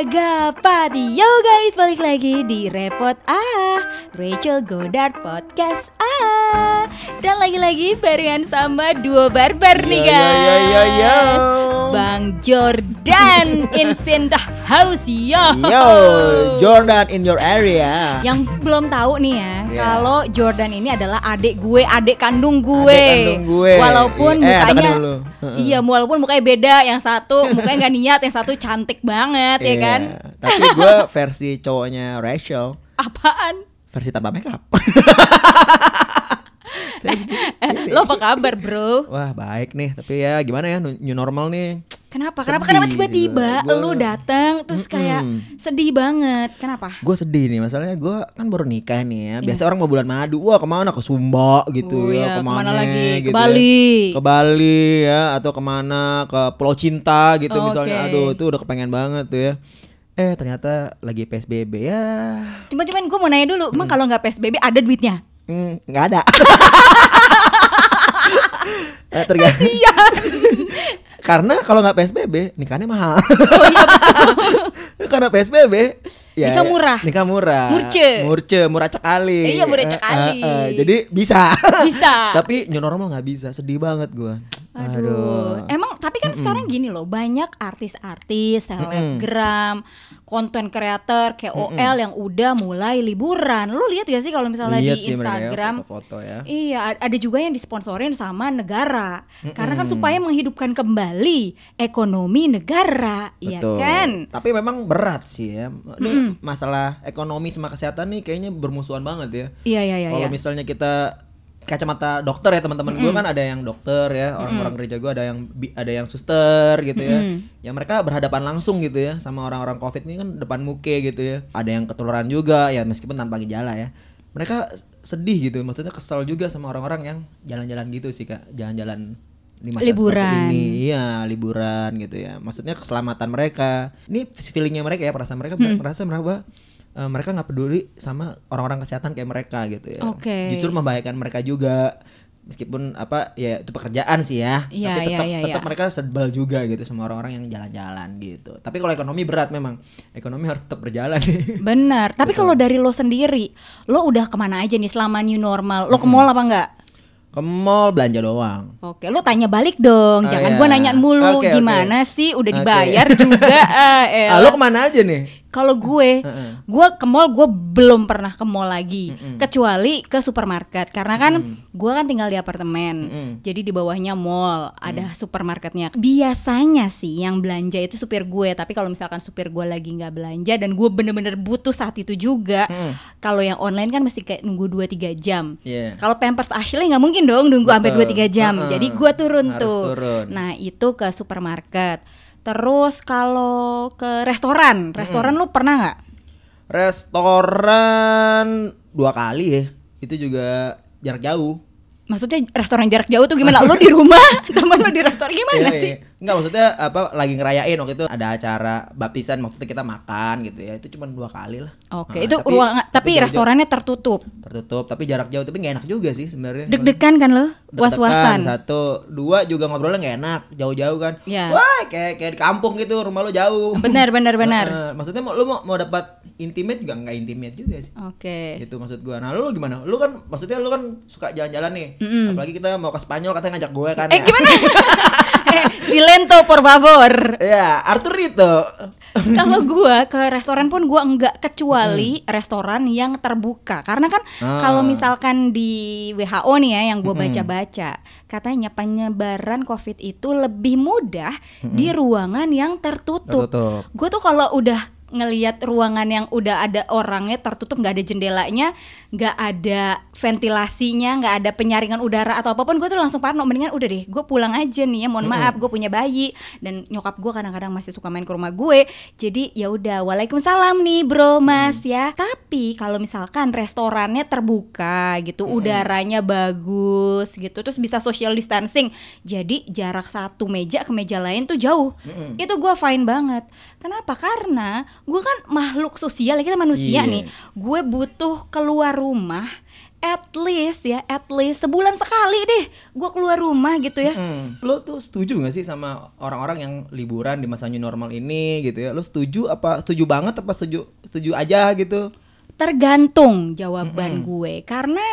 Agapat Yo guys, balik lagi di Repot Ah Rachel Godard Podcast Ah Dan lagi-lagi barengan sama dua barbar nih guys yo, yo, yo. Bang Jordan in the house yo Yo, Jordan in your area. Yang belum tahu nih ya, Iya. kalau Jordan ini adalah adik gue, adik kandung gue. Adik kandung gue. Walaupun Eh, mukanya. Iya, walaupun mukanya beda, yang satu mukanya nggak niat, yang satu cantik banget ya Iya, kan? Tapi gue versi cowoknya Rachel, Apaan? versi tanpa makeup. Saya gini, Eh, gini. lo apa kabar, Bro? Wah baik nih, tapi ya gimana ya new normal nih. Kenapa? Kenapa? Sedih Kenapa tiba-tiba gitu. Gua- lu datang terus kayak Mm-mm. sedih banget? Kenapa? Gue sedih nih, masalahnya gue kan baru nikah nih ya. Biasa orang mau bulan madu, wah ke mana ke Sumba gitu Oh ya, iya, ke mana, ke mana lagi? Ke gitu Bali. Ya. Ke Bali ya, atau ke mana ke Pulau Cinta gitu Oke. misalnya. Aduh, itu udah kepengen banget tuh ya. Eh ternyata lagi PSBB ya. Cuma cuman gue mau nanya dulu, emang Mm. kalau nggak PSBB ada duitnya? Hmm, nggak ada. eh, tergantung. Karena kalau nggak PSBB, nikahnya mahal. Oh iya Karena PSBB, ya Nikah murah. Nikah murah. Murce. Murce, murah cekali. Eh, iya, murah Eh, cekali. eh, eh, jadi bisa. Bisa. Tapi new normal nggak bisa. Sedih banget gua. Aduh. Emang tapi kan sekarang gini loh, banyak artis-artis, selebgram, konten kreator, KOL yang udah mulai liburan. Lu lihat gak sih kalau misalnya Lihat di sih mereka ya, Instagram? foto-foto ya. Iya, ada juga yang disponsorin sama negara. Karena kan supaya menghidupkan kembali ekonomi negara, iya Betul. kan? Tapi memang berat sih ya. Ini masalah ekonomi sama kesehatan nih kayaknya bermusuhan banget ya. Iya, iya, iya. Kalau iya. misalnya kita kacamata dokter ya teman-teman gue kan ada yang dokter ya orang-orang gereja gue ada yang ada yang suster gitu ya. Yang mereka berhadapan langsung gitu ya sama orang-orang covid ini kan depan muke gitu ya. Ada yang ketularan juga ya meskipun tanpa gejala ya. Mereka sedih gitu maksudnya kesel juga sama orang-orang yang jalan-jalan gitu sih kak. Jalan-jalan di masa Liburan. ini. Iya liburan gitu ya. Maksudnya keselamatan mereka. Ini feelingnya mereka ya perasaan mereka merasa meraba eh, mereka nggak peduli sama orang-orang kesehatan kayak mereka gitu ya Oke. justru membahayakan mereka juga meskipun apa ya itu pekerjaan sih ya Iya, tapi iya, tetap iya, tetap iya. mereka sebel juga gitu sama orang-orang yang jalan-jalan gitu tapi kalau ekonomi berat memang ekonomi harus tetap berjalan nih Benar. Tapi kalau dari lo sendiri, lo udah ke mana aja nih selama new normal? Lo ke mall apa enggak? ke mall belanja doang Oke, lu tanya balik dong. Oh, Jangan iya. gua nanya mulu oke. gimana sih udah dibayar juga. ah, elah. ah, lo ke mana aja nih Kalau gue, Heeh. gue ke mall gue belum pernah ke mall lagi, kecuali ke supermarket. Karena kan gue kan tinggal di apartemen, jadi di bawahnya mall, ada supermarketnya. Biasanya sih yang belanja itu supir gue, tapi kalau misalkan supir gue lagi nggak belanja dan gue bener-bener butuh saat itu juga, Mm. kalau yang online kan mesti kayak nunggu 2-3 jam. Iya. Kalau Pampers Ashley nggak mungkin dong nunggu sampai Betul. 2-3 jam. Jadi gue turun Harus tuh. turun. Nah, itu ke supermarket. Terus kalau ke restoran, restoran lu pernah nggak? restoran dua kali ya itu juga jarak jauh Maksudnya restoran jarak jauh tuh gimana? Lu di rumah, temen lu di restoran gimana Iya, sih? iya. Enggak maksudnya apa lagi ngerayain waktu itu ada acara baptisan maksudnya kita makan gitu ya. Itu cuma dua kali lah. Oke, Nah, itu tapi- ruangan tapi, jauh-jauh. restorannya tertutup. tertutup tapi jarak jauh tapi nggak enak juga sih sebenarnya. Deg-degan kan lo? Was-wasan. Satu, dua juga ngobrolnya nggak enak, jauh-jauh kan. Iya. Wah, kayak kayak di kampung gitu, rumah lu jauh. Benar, benar, benar. Heeh, maksudnya mau lu mau mau dapat intimate juga nggak intimate juga sih. Oke. Itu maksud gua. Nah, lu gimana? Lu kan maksudnya lu kan suka jalan-jalan nih. Apalagi kita mau ke Spanyol katanya ngajak gue kan. Eh ya. gimana? eh, silento por favor. Ya, Arthur itu. Kalau gua ke restoran pun gua enggak kecuali restoran yang terbuka. Karena kan Ah. kalau misalkan di WHO nih ya yang gua baca-baca, katanya penyebaran Covid itu lebih mudah di ruangan yang tertutup. Tertutup. Gue tuh kalau udah ngelihat ruangan yang udah ada orangnya tertutup nggak ada jendelanya nggak ada ventilasinya nggak ada penyaringan udara atau apa pun gue tuh langsung parno. Mendingan udah deh gue pulang aja nih ya mohon maaf gue punya bayi. Dan nyokap gue kadang-kadang masih suka main ke rumah gue. Jadi ya udah waalaikumsalam nih bro mas ya. Tapi kalau misalkan restorannya terbuka gitu udaranya bagus gitu terus bisa social distancing. Jadi jarak satu meja ke meja lain tuh jauh. Itu gue fine banget. Kenapa? Karena gue kan makhluk sosial ya kita manusia Iya. nih gue butuh keluar rumah at least ya, at least sebulan sekali deh gue keluar rumah gitu ya. Hmm. Lo tuh setuju gak sih sama orang-orang yang liburan di masa new normal ini gitu ya? Lo setuju apa setuju banget apa setuju setuju aja gitu? Tergantung jawaban gue karena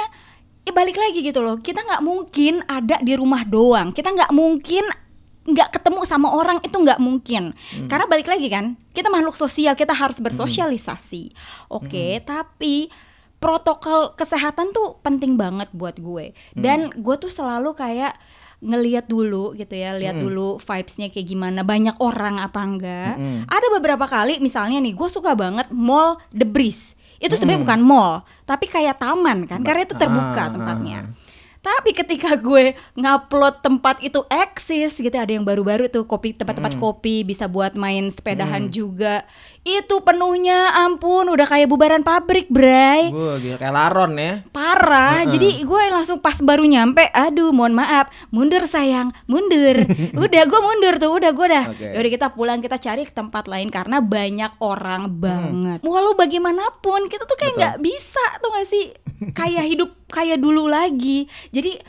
ya balik lagi gitu loh. Kita nggak mungkin ada di rumah doang. Kita nggak mungkin nggak ketemu sama orang itu nggak mungkin. Karena balik lagi kan kita makhluk sosial kita harus bersosialisasi. Oke tapi protokol kesehatan tuh penting banget buat gue. Dan gue tuh selalu kayak ngeliat dulu gitu ya lihat dulu vibesnya kayak gimana banyak orang apa enggak. Ada beberapa kali misalnya nih gue suka banget mall The Breeze. Itu sebenarnya bukan mall tapi kayak taman kan karena itu terbuka Ah, tempatnya tapi ketika gue ngupload tempat itu eksis gitu ada yang baru-baru tuh kopi tempat-tempat kopi bisa buat main sepedahan juga. Itu penuhnya ampun udah kayak bubaran pabrik bray. Wah, gila. Kayak laron ya. parah. Jadi gue langsung pas baru nyampe aduh mohon maaf. Mundur sayang. Mundur. Udah gue mundur tuh udah gue udah. Oke. Yaudah kita pulang kita cari ke tempat lain karena banyak orang banget. Walau bagaimanapun kita tuh kayak nggak bisa tuh gak sih? Kayak hidup kayak dulu lagi jadi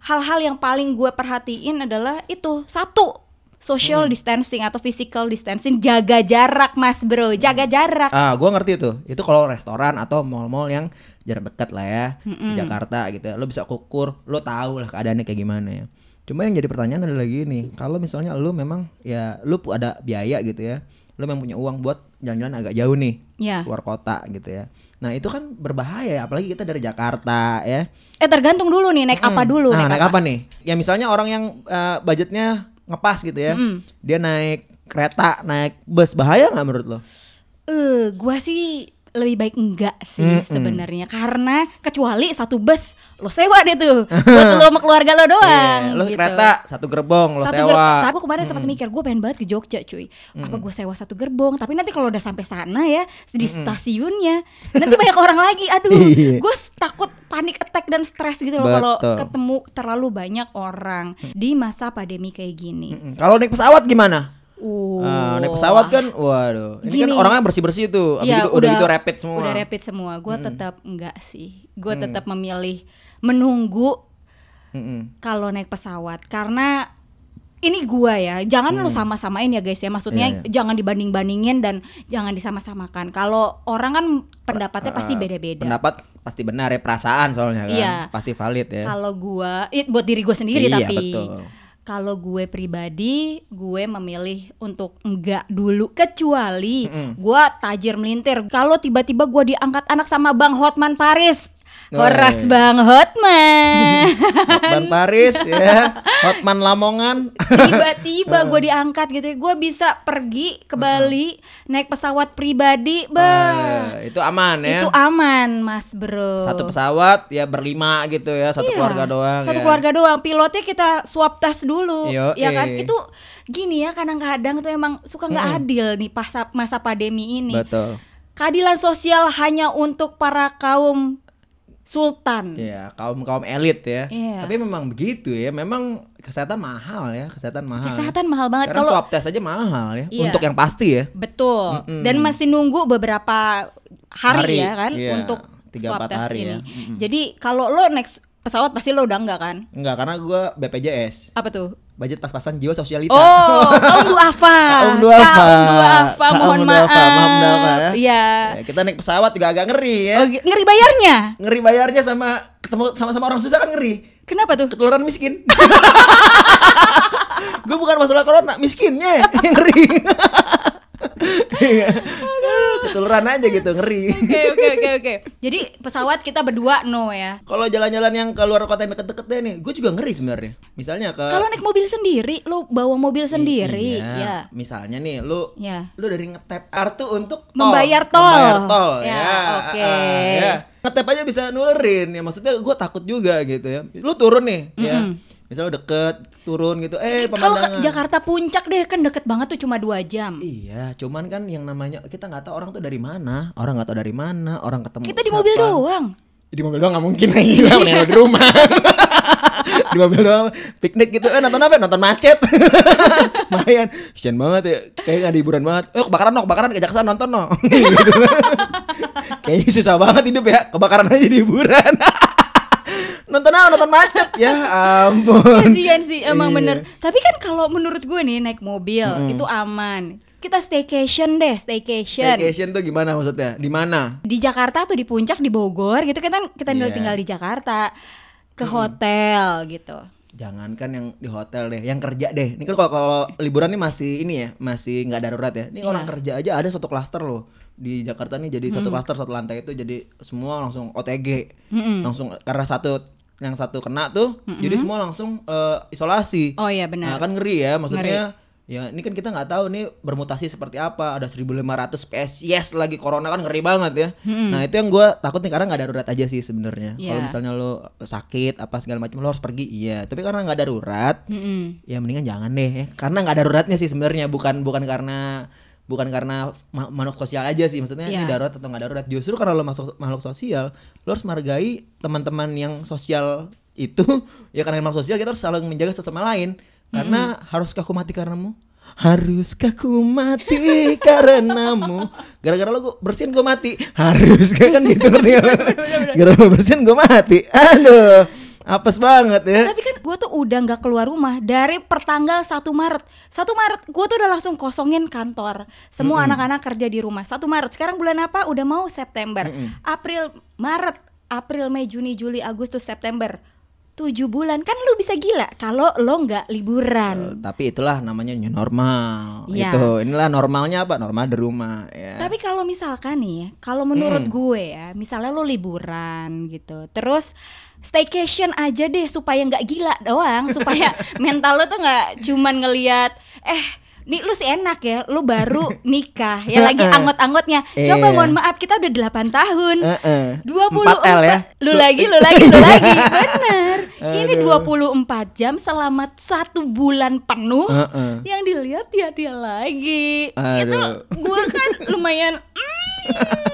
hal-hal yang paling gue perhatiin adalah itu satu social distancing atau physical distancing jaga jarak mas bro jaga jarak Ah, gua ngerti itu. Itu kalau restoran atau mall-mall yang jarak dekat lah ya di Jakarta gitu. ya. Lo bisa ukur, lo tahu lah keadaannya kayak gimana ya. Cuma yang jadi pertanyaan adalah gini, kalau misalnya lo memang ya lo ada biaya gitu ya, lo memang punya uang buat jalan-jalan agak jauh nih, ya keluar kota gitu ya. Nah itu kan berbahaya, ya, apalagi kita dari Jakarta ya. eh tergantung dulu nih naik apa Hmm. dulu Nah, naik apa nih? Ya misalnya orang yang eh, budgetnya ngepas gitu ya, Mm. dia naik kereta, naik bus, bahaya nggak menurut lo? Eh, gua sih lebih baik enggak sih Mm-mm. sebenarnya karena kecuali satu bus lo sewa deh tuh buat lo sama keluarga lo doang. Iya, lo gitu. kereta satu gerbong lo satu sewa. gerbong. Tapi kemarin sempat mikir gue pengen banget ke Jogja cuy. Apa gue sewa satu gerbong? Tapi nanti kalau udah sampai sana ya di stasiunnya nanti banyak orang lagi. Aduh, Iya. gue takut panik attack dan stres gitu loh kalau ketemu terlalu banyak orang di masa pandemi kayak gini. Mm-mm. Kalau naik pesawat gimana? Uh, Ah, naik pesawat kan, waduh, ini kan Gini. orangnya bersih bersih tuh, Abis itu udah, gitu rapid semua. Udah rapid semua. Gue tetap enggak sih. Gue tetap memilih menunggu Mm-mm. kalau naik pesawat karena ini gua ya. Jangan lu sama-samain ya guys ya. Maksudnya Hmm. Iya, jangan dibanding-bandingin dan jangan disama-samakan. Kalau orang kan pendapatnya pasti Ah, beda-beda. Pendapat pasti benar ya, perasaan soalnya kan, Iya. pasti valid ya. Kalau gua it, buat diri gue sendiri Iya, tapi betul. Kalau gue pribadi gue memilih untuk enggak dulu kecuali Mm-mm. gua tajir melintir kalau tiba-tiba gua diangkat anak sama Bang Hotman Paris Horas. Bang Hotman Hotman Paris ya, Hotman Lamongan. tiba-tiba gue diangkat gitu ya gue bisa pergi ke Bali naik pesawat pribadi bah Eh, itu aman ya. itu aman mas bro Satu pesawat ya berlima gitu ya, satu Iya, keluarga doang. satu ya. keluarga doang pilotnya kita swab tes dulu Yoi. ya kan itu gini ya kadang-kadang tuh emang suka nggak adil nih pas masa pandemi ini Betul. keadilan sosial hanya untuk para kaum sultan Iya, kaum kaum elit ya. Iya. Tapi memang begitu ya. Memang kesehatan mahal ya, kesehatan mahal. ya. kesehatan mahal banget Karena kalau swab test aja mahal ya. Iya. Untuk yang pasti ya. Betul. Mm-mm. Dan masih nunggu beberapa hari, Hari, ya kan iya. untuk Tiga, swab empat test hari ini. ya. Mm-mm. Jadi kalau lo next pesawat pasti lo udah enggak kan? Enggak, karena gua BPJS. Apa tuh? Budget pas-pasan jiwa sosialita. Oh, kaum duafa. Kaum duafa. Kaum duafa, Kaum mohon duafa, maaf. mohon duafa ya. Iya. Ya, kita naik pesawat juga agak ngeri ya. Oh, ngeri bayarnya. Ngeri bayarnya sama ketemu sama-sama orang susah kan ngeri. Kenapa tuh? Ketularan miskin. gue bukan masalah corona, miskinnya yang ngeri. Iya. Ketularan aja gitu, ngeri. Oke, oke, oke, oke. Jadi pesawat kita berdua no ya. Kalau jalan-jalan yang ke luar kota yang deket-deket deh nih, gue juga ngeri sebenarnya. Misalnya ke Kalau naik mobil sendiri, lo bawa mobil sendiri, Iya. ya. Misalnya nih, lu Ya. lu dari ngetap kartu untuk tol. Membayar tol. Membayar tol Ya, ya. oke. ah, ya. Ngetap aja bisa nulerin ya. Maksudnya gue takut juga gitu ya. Lu turun nih ya. Misalnya lu deket turun gitu, eh Kalau. Jakarta Puncak deh kan deket banget tuh cuma dua jam. Iya, cuman kan yang namanya kita nggak tahu orang tuh dari mana, orang nggak tahu dari mana, orang ketemu. Kita di siapa. mobil doang. Di mobil doang nggak mungkin lagi lah, di rumah. di mobil doang piknik gitu, eh nonton apa? Nonton macet. Lumayan, kesian banget ya, kayak nggak liburan banget. Eh kebakaran no, kebakaran ke Jakarta nonton no. gitu. Kayaknya susah banget hidup ya, kebakaran aja di hiburan. nonton apa? Nonton macet. Ya ampun. Kasian sih emang Iya. bener. Tapi kan kalau menurut gue nih naik mobil itu aman. Kita staycation deh, staycation. Staycation tuh gimana maksudnya? Di mana? Di Jakarta tuh di puncak, di Bogor gitu Kita kita tinggal, Iya. tinggal di Jakarta Ke hotel gitu. Jangankan yang di hotel deh, yang kerja deh. Ini kan kalau kalau liburan nih masih ini ya, masih nggak darurat ya. Ini Iya. orang kerja aja ada satu klaster loh di Jakarta nih jadi Hmm. satu klaster satu lantai itu jadi semua langsung OTG, langsung karena satu yang satu kena tuh, jadi semua langsung eh, isolasi. Oh iya benar Nah kan ngeri ya, maksudnya ya ini kan kita nggak tahu nih bermutasi seperti apa. Ada 1500 spesies lagi corona kan ngeri banget ya. Nah itu yang gue takut nih karena nggak darurat aja sih sebenarnya. Kalau Iya. misalnya lo sakit apa segala macam lo harus pergi, iya. Tapi karena nggak darurat, Mm-mm. ya mendingan jangan deh. ya. Karena nggak daruratnya sih sebenarnya bukan bukan karena bukan karena ma- makhluk sosial aja sih maksudnya ini Iya. darurat atau nggak darurat. Justru karena lo masuk makhluk sosial lo harus menghargai teman-teman yang sosial itu. Ya karena makhluk sosial kita harus saling menjaga satu sama lain. Karena haruskah aku mati karenamu? Haruskah ku mati karenamu? Gara-gara lo gua bersihin gue mati. Haruskah kan gitu ngerti nggak? Lo? gara-gara lo bersihin gue mati. Aduh apes banget ya. Tapi kan gue tuh udah nggak keluar rumah dari pertanggal 1 Maret. 1 Maret gue tuh udah langsung kosongin kantor. Semua anak-anak kerja di rumah. 1 Maret Sekarang bulan apa? Udah mau September. April, Maret, April, Mei, Juni, Juli, Agustus, September 7 bulan. Kan lu bisa gila kalau lo nggak liburan. Tapi itulah namanya new normal. Iya. itu inilah normalnya apa? Normal di rumah ya. Tapi kalau misalkan nih, kalau menurut gue ya, misalnya lo liburan gitu, terus staycation aja deh supaya nggak gila doang, supaya mental lo tuh nggak cuman ngelihat, eh, nih lu sih enak ya, lu baru nikah, ya lagi anggot-anggotnya. Coba Iya. mohon maaf, kita udah 8 tahun. Heeh. 24 4L ya? Lu lagi, lu lagi, lu lagi. Bener. Ini 24 jam selama satu bulan penuh yang dilihat dia dia lagi. Itu gue kan lumayan mm,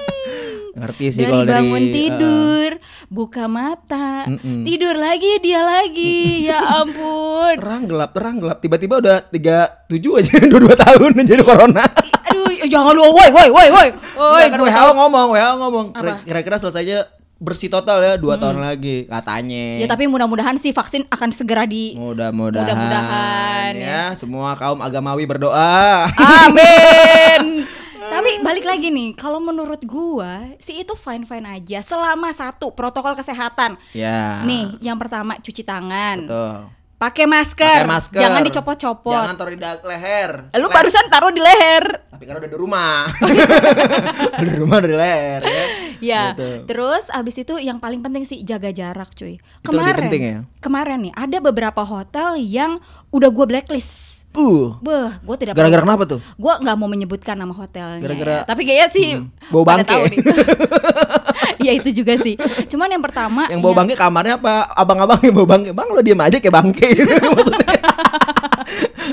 ngerti sih dari kalau dari bangun uh, tidur, buka mata, Mm-mm. tidur lagi dia lagi. ya ampun. terang gelap terang gelap tiba-tiba udah 37 aja dua dua tahun jadi corona Aduh, jangan lu woi woi woi woi. Woi, Nggak, kan WHO ngomong WHO ngomong kira-kira selesainya bersih total ya dua tahun lagi katanya Ya tapi mudah-mudahan sih vaksin akan segera di mudah-mudahan Mudah-mudahan, ya. semua kaum agamawi berdoa Amin. Tapi balik lagi nih, kalau menurut gua sih itu fine fine aja selama satu protokol kesehatan. ya Nih, yang pertama cuci tangan, betul pakai masker, pakai masker jangan dicopot-copot. jangan taruh di leher Lu Le- barusan taruh di leher. tapi kan udah di rumah di rumah di leher ya Ya, Gitu. terus abis itu yang paling penting sih jaga jarak, cuy. Itu lebih penting ya? kemarin nih ada beberapa hotel yang udah gua blacklist. Uh. Beh, gue tidak gara-gara kenapa tuh? Gue nggak mau menyebutkan nama hotelnya. Gara-gara- ya. tapi kayaknya sih Hmm, bau bangke. tahu nih. ya itu juga sih. Cuman yang pertama yang bawa bangke kamarnya apa? Abang-abang yang bawa bangke. Bang lo diem aja kayak bangke gitu maksudnya.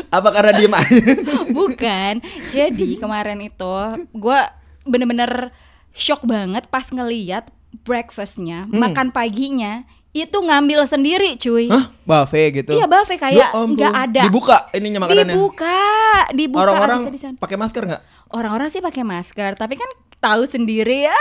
Apa karena diem aja? Bukan. Jadi kemarin itu gue bener-bener shock banget pas ngeliat breakfastnya Hmm. makan paginya itu ngambil sendiri cuy. Hah? buffet gitu? Iya, buffet kayak Ya nggak ada. dibuka ininya makanannya dibuka dibuka. Orang-orang pakai masker nggak? Orang-orang sih pakai masker tapi kan tahu sendiri ya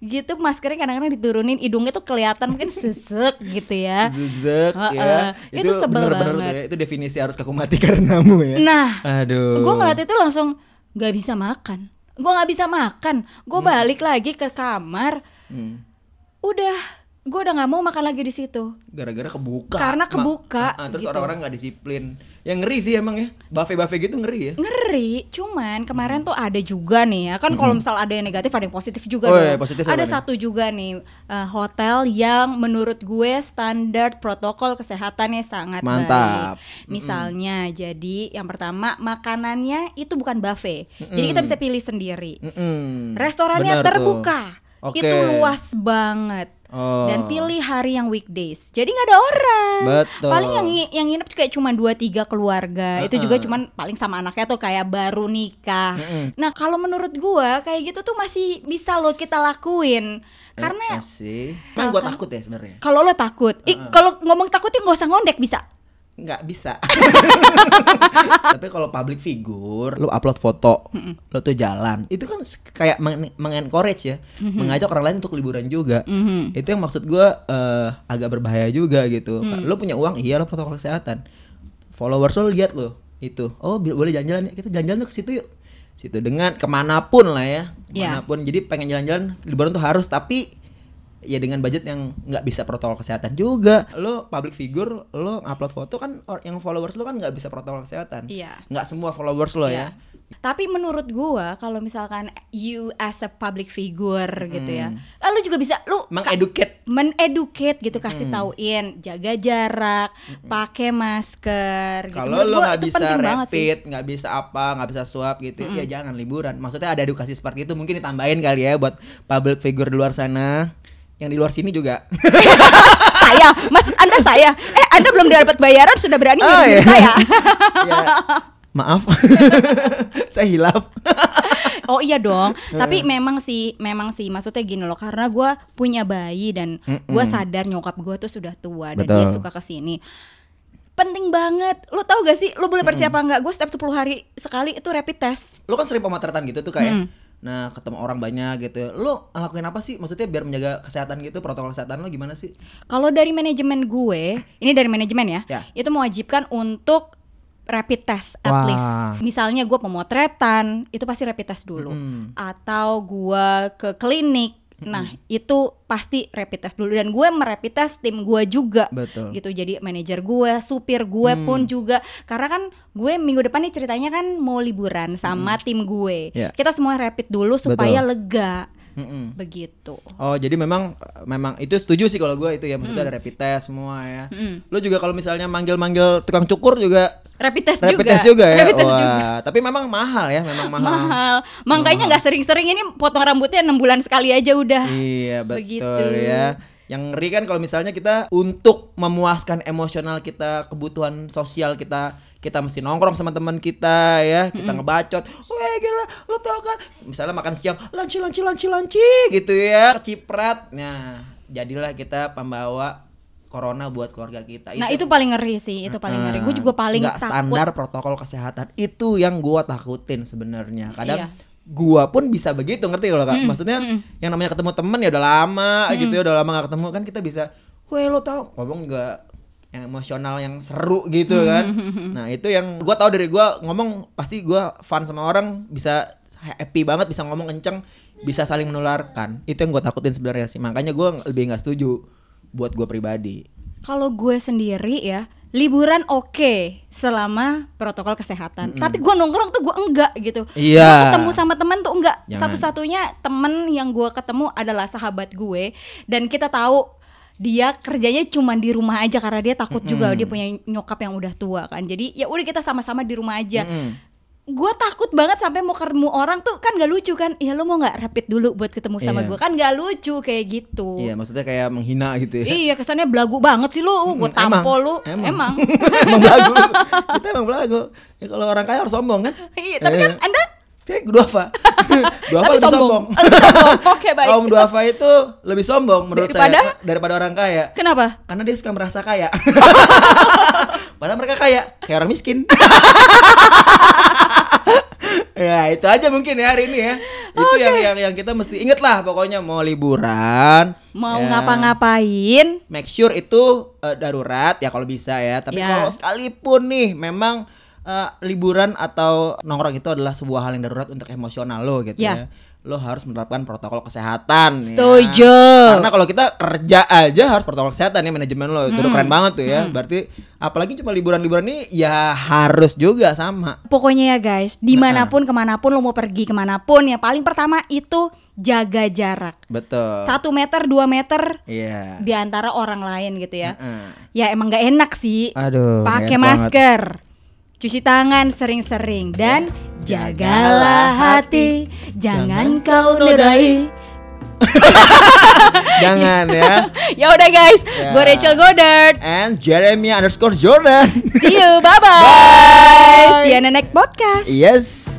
gitu maskernya kadang-kadang diturunin hidungnya tuh kelihatan mungkin sesek gitu ya. Zuzek Heeh. ya. Itu sebel bener-bener banget. tuh ya. itu definisi harus aku mati karenamu ya. Nah aduh. gue ngeliat itu langsung nggak bisa makan. Gue nggak bisa makan. Gue balik lagi ke kamar. Hmm. udah gue udah nggak mau makan lagi di situ. Gara-gara kebuka. Karena Ma- kebuka, Ah, ah, terus gitu. orang-orang nggak disiplin. Yang ngeri sih emang ya. Buffet-buffet gitu ngeri ya. Ngeri cuman kemarin tuh ada juga nih ya. Kan kalau misal ada yang negatif ada yang positif juga Oh, dong. iya, positif ada nih? satu juga nih eh, hotel yang menurut gue standar protokol kesehatannya sangat Mantap. baik. Misalnya jadi yang pertama makanannya itu bukan buffet. Jadi kita bisa pilih sendiri. Mm-mm. restorannya Bener tuh. terbuka. Oke. itu luas banget Oh. dan pilih hari yang weekdays. Jadi nggak ada orang. Betul. paling yang yang nginep kayak cuma dua tiga keluarga. Itu juga cuman paling sama anaknya tuh kayak baru nikah. Mm-mm. nah kalau menurut gua kayak gitu tuh masih bisa lo kita lakuin. Karena Eh, sih. Kan gue takut ya sebenarnya. Kalau lo takut ih kalau ngomong takutnya nggak usah ngondek bisa nggak bisa. Tapi kalau public figure, lu upload foto, lu tuh jalan, itu kan kayak meng- mengencourage ya, mengajak orang lain untuk liburan juga. Itu yang maksud gua eh, agak berbahaya juga gitu. Lu punya uang, iya lo protokol kesehatan. Followers lo lihat lo itu, oh boleh jalan-jalan ya, kita jalan-jalan ke situ yuk. Situ dengan ke mana pun lah ya, Iya. ke mana pun. Jadi pengen jalan-jalan liburan tuh harus, tapi ya dengan budget yang nggak bisa protokol kesehatan juga. Lo public figure lo upload foto kan or- yang followers lo kan nggak bisa protokol kesehatan. Iya. nggak semua followers lo Iya. ya. Tapi menurut gua kalau misalkan you as a public figure gitu ya, lalu juga bisa lu mengeducate. Meneducate gitu kasih tauin jaga jarak, pakai masker gitu. kalau Menurut lo nggak bisa rapid nggak bisa apa nggak bisa swab gitu ya jangan liburan. Maksudnya ada edukasi seperti itu mungkin ditambahin kali ya buat public figure di luar sana yang di luar sini juga saya, maksud Anda saya. Eh, Anda belum dapat bayaran sudah berani Oh, iya. saya. ya, maaf saya hilaf Oh iya dong, tapi memang sih, memang sih, maksudnya gini loh, karena gua punya bayi dan gua sadar nyokap gua tuh sudah tua dan dia Betul. suka ke sini. Penting banget, lo tau gak sih, lo boleh percaya apa enggak? Gue setiap 10 hari sekali itu rapid test. lo kan sering pemotretan gitu tuh kayak Hmm. Nah ketemu orang banyak gitu lo ngelakuin apa sih maksudnya biar menjaga kesehatan gitu protokol kesehatan lo gimana sih Kalau dari manajemen gue, ini dari manajemen ya, Ya. itu mewajibkan untuk rapid test at Wah. least. Misalnya gue pemotretan, itu pasti rapid test dulu. Mm-mm. Atau gue ke klinik, nah itu pasti rapid test dulu. Dan gue merapid test tim gue juga. Betul. Gitu, jadi manajer gue, supir gue Hmm. pun juga. Karena kan gue minggu depan nih ceritanya kan mau liburan sama tim gue. Ya. Kita semua rapid dulu supaya Betul. lega. Mm-mm. Begitu. Oh jadi memang memang itu setuju sih kalau gue itu ya maksudnya ada rapid test semua ya. Lo juga kalau misalnya manggil-manggil tukang cukur juga Rapid test rapid juga. test juga ya. Rapid test Wah, juga. tapi memang mahal ya, memang mahal. mahal. Makanya nggak sering-sering ini potong rambutnya enam bulan sekali aja udah. Iya betul Begitu. ya. Yang ngeri kan kalau misalnya kita untuk memuaskan emosional kita, kebutuhan sosial kita, kita mesti nongkrong sama teman kita ya, kita ngebacot. Wah gila, lo tau kan? Misalnya makan siang, lanci lanci lanci lanci gitu ya, keciprat. Nah, jadilah kita pembawa corona buat keluarga kita. Nah itu paling ngeri sih, itu paling ngeri. Gue juga paling nggak takut. standar protokol kesehatan itu yang gua takutin sebenarnya kadang Iya. gua pun bisa begitu ngerti kalau kak maksudnya yang namanya ketemu temen ya udah lama gitu ya udah lama gak ketemu kan kita bisa weh lo tau ngomong juga yang emosional yang seru gitu kan nah itu yang gua tahu dari gua ngomong pasti gua fun sama orang bisa happy banget bisa ngomong kenceng bisa saling menularkan itu yang gua takutin sebenarnya sih makanya gua lebih nggak setuju buat gua pribadi Kalau gue sendiri ya, liburan oke selama protokol kesehatan. Tapi gue nongkrong tuh gue enggak gitu. Iya. Gua ketemu sama teman tuh enggak. Satu-satunya temen yang gue ketemu adalah sahabat gue dan kita tahu dia kerjanya cuma di rumah aja karena dia takut juga dia punya nyokap yang udah tua kan. Jadi ya udah kita sama-sama di rumah aja. Mm-mm. gue takut banget sampai mau ketemu orang tuh kan gak lucu kan. Ya lo mau nggak rapid dulu buat ketemu sama Iya. gue kan gak lucu kayak gitu. Iya maksudnya kayak menghina gitu ya. Iya kesannya belagu banget sih lu. Gue Mm, tampo emang, emang. emang, emang belagu. Kita emang belagu. Ya kalau orang kaya harus sombong kan? Iya tapi kan Eh. anda Kayak duafa Duafa Tapi lebih sombong. sombong. Oke, baik. Kaum duafa itu lebih sombong menurut Daripada? saya Daripada orang kaya kenapa Karena dia suka merasa kaya Padahal mereka kaya Kayak orang miskin Ya itu aja mungkin ya hari ini ya Itu yang, yang yang kita mesti inget lah Pokoknya mau liburan mau ya, ngapa-ngapain make sure itu eh, darurat ya kalau bisa ya. Tapi Ya. kalau sekalipun nih memang eh, liburan atau nongkrong itu adalah sebuah hal yang darurat untuk emosional lo gitu Ya. ya. Lo harus menerapkan protokol kesehatan. ya. Setuju. Karena kalau kita kerja aja harus protokol kesehatan ya manajemen lo itu udah keren banget tuh ya. Berarti apalagi cuma liburan-liburan ini ya harus juga sama. pokoknya ya guys di mana pun ke mana pun lo mau pergi ke mana pun ya paling pertama itu jaga jarak Betul. satu meter dua meter Iya. di antara orang lain gitu ya ya emang nggak enak sih Aduh. pakai enak banget. Cuci tangan sering-sering dan jagalah hati jangan kau nodai Jangan ya. ya udah guys Ya. gue Rachel Goddard And Jeremy underscore Jordan. see you bye bye, Bye. see you in the next podcast yes.